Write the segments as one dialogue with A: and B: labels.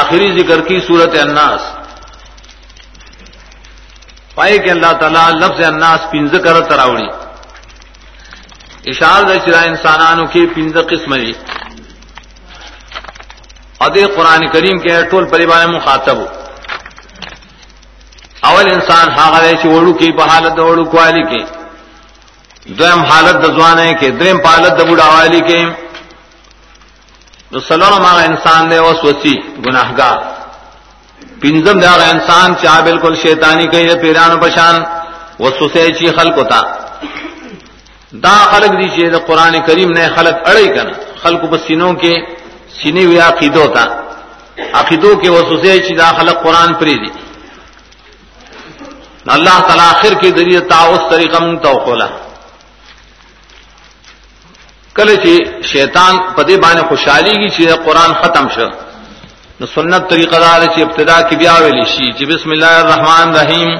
A: آخری ذکر کی صورت اناس۔ پائے کہ اللہ تعالیٰ لفظ اناس پنز کر تراوڑی۔ اشار چرا انسانانو کی پنز قسم جی ادے قرآن کریم کے ٹول پریوار مخاطب۔ اول انسان ہاغلے سے اوڑو کی بحالت اوڑو کوالی کی دویم حالت دزوانے کے، دریم پالت دبوڑا والی کے۔ تو سلور ماغ انسان دے وس وسی گناہ پنزم داغ انسان چاہ بالکل شیطانی کہی پیران پشان وسوسے چی خلق ہوتا دا خلق دی چیز قرآن کریم نے خلق اڑے کر خلق بسینوں کے سینے ہوئے عقیدوں تھا عقیدوں کے وسوسے چی دا خلق قرآن پری دی اللہ تعالی آخر کے ذریعے تا اس طریقہ منگتا کھولا کل چی شیطان پدے بانے خوشحالی کی چیز قرآن ختم شو نو سنت طریقہ دار چی ابتدا کی بیا ویلی شی چی بسم اللہ الرحمن الرحیم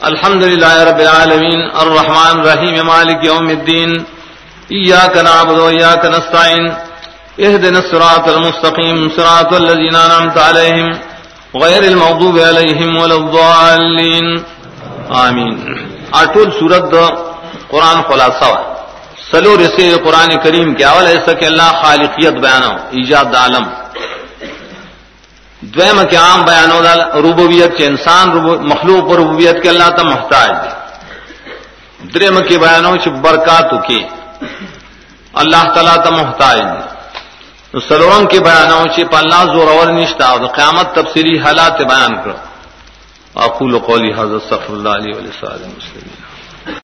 A: الحمد للہ رب العالمین، الرحمن الرحیم، مالک یوم الدین، ایاک نعبد و ایاک نستعین، اهدنا الصراط المستقیم، صراط الذین انعمت علیہم، غیر المغضوب علیہم ولا الضالین. آمین. اٹول سورت قرآن خلاصہ سلو رسے قرآن کریم کے اول ایسا کہ اللہ خالقیت بیانو ایجاد دا عالم دویم کے عام بیانو دال ربوبیت کے انسان مخلوق اور ربوبیت کے اللہ تا محتاج دے۔ درم کے بیانو چ برکات کے اللہ تعالیٰ تا محتاج دے۔ سلورم کے بیانو چ اللہ زور اور نشتا اور قیامت تفصیلی حالات بیان کرو۔ اقول قولی حضرت صفر اللہ علیہ وسلم۔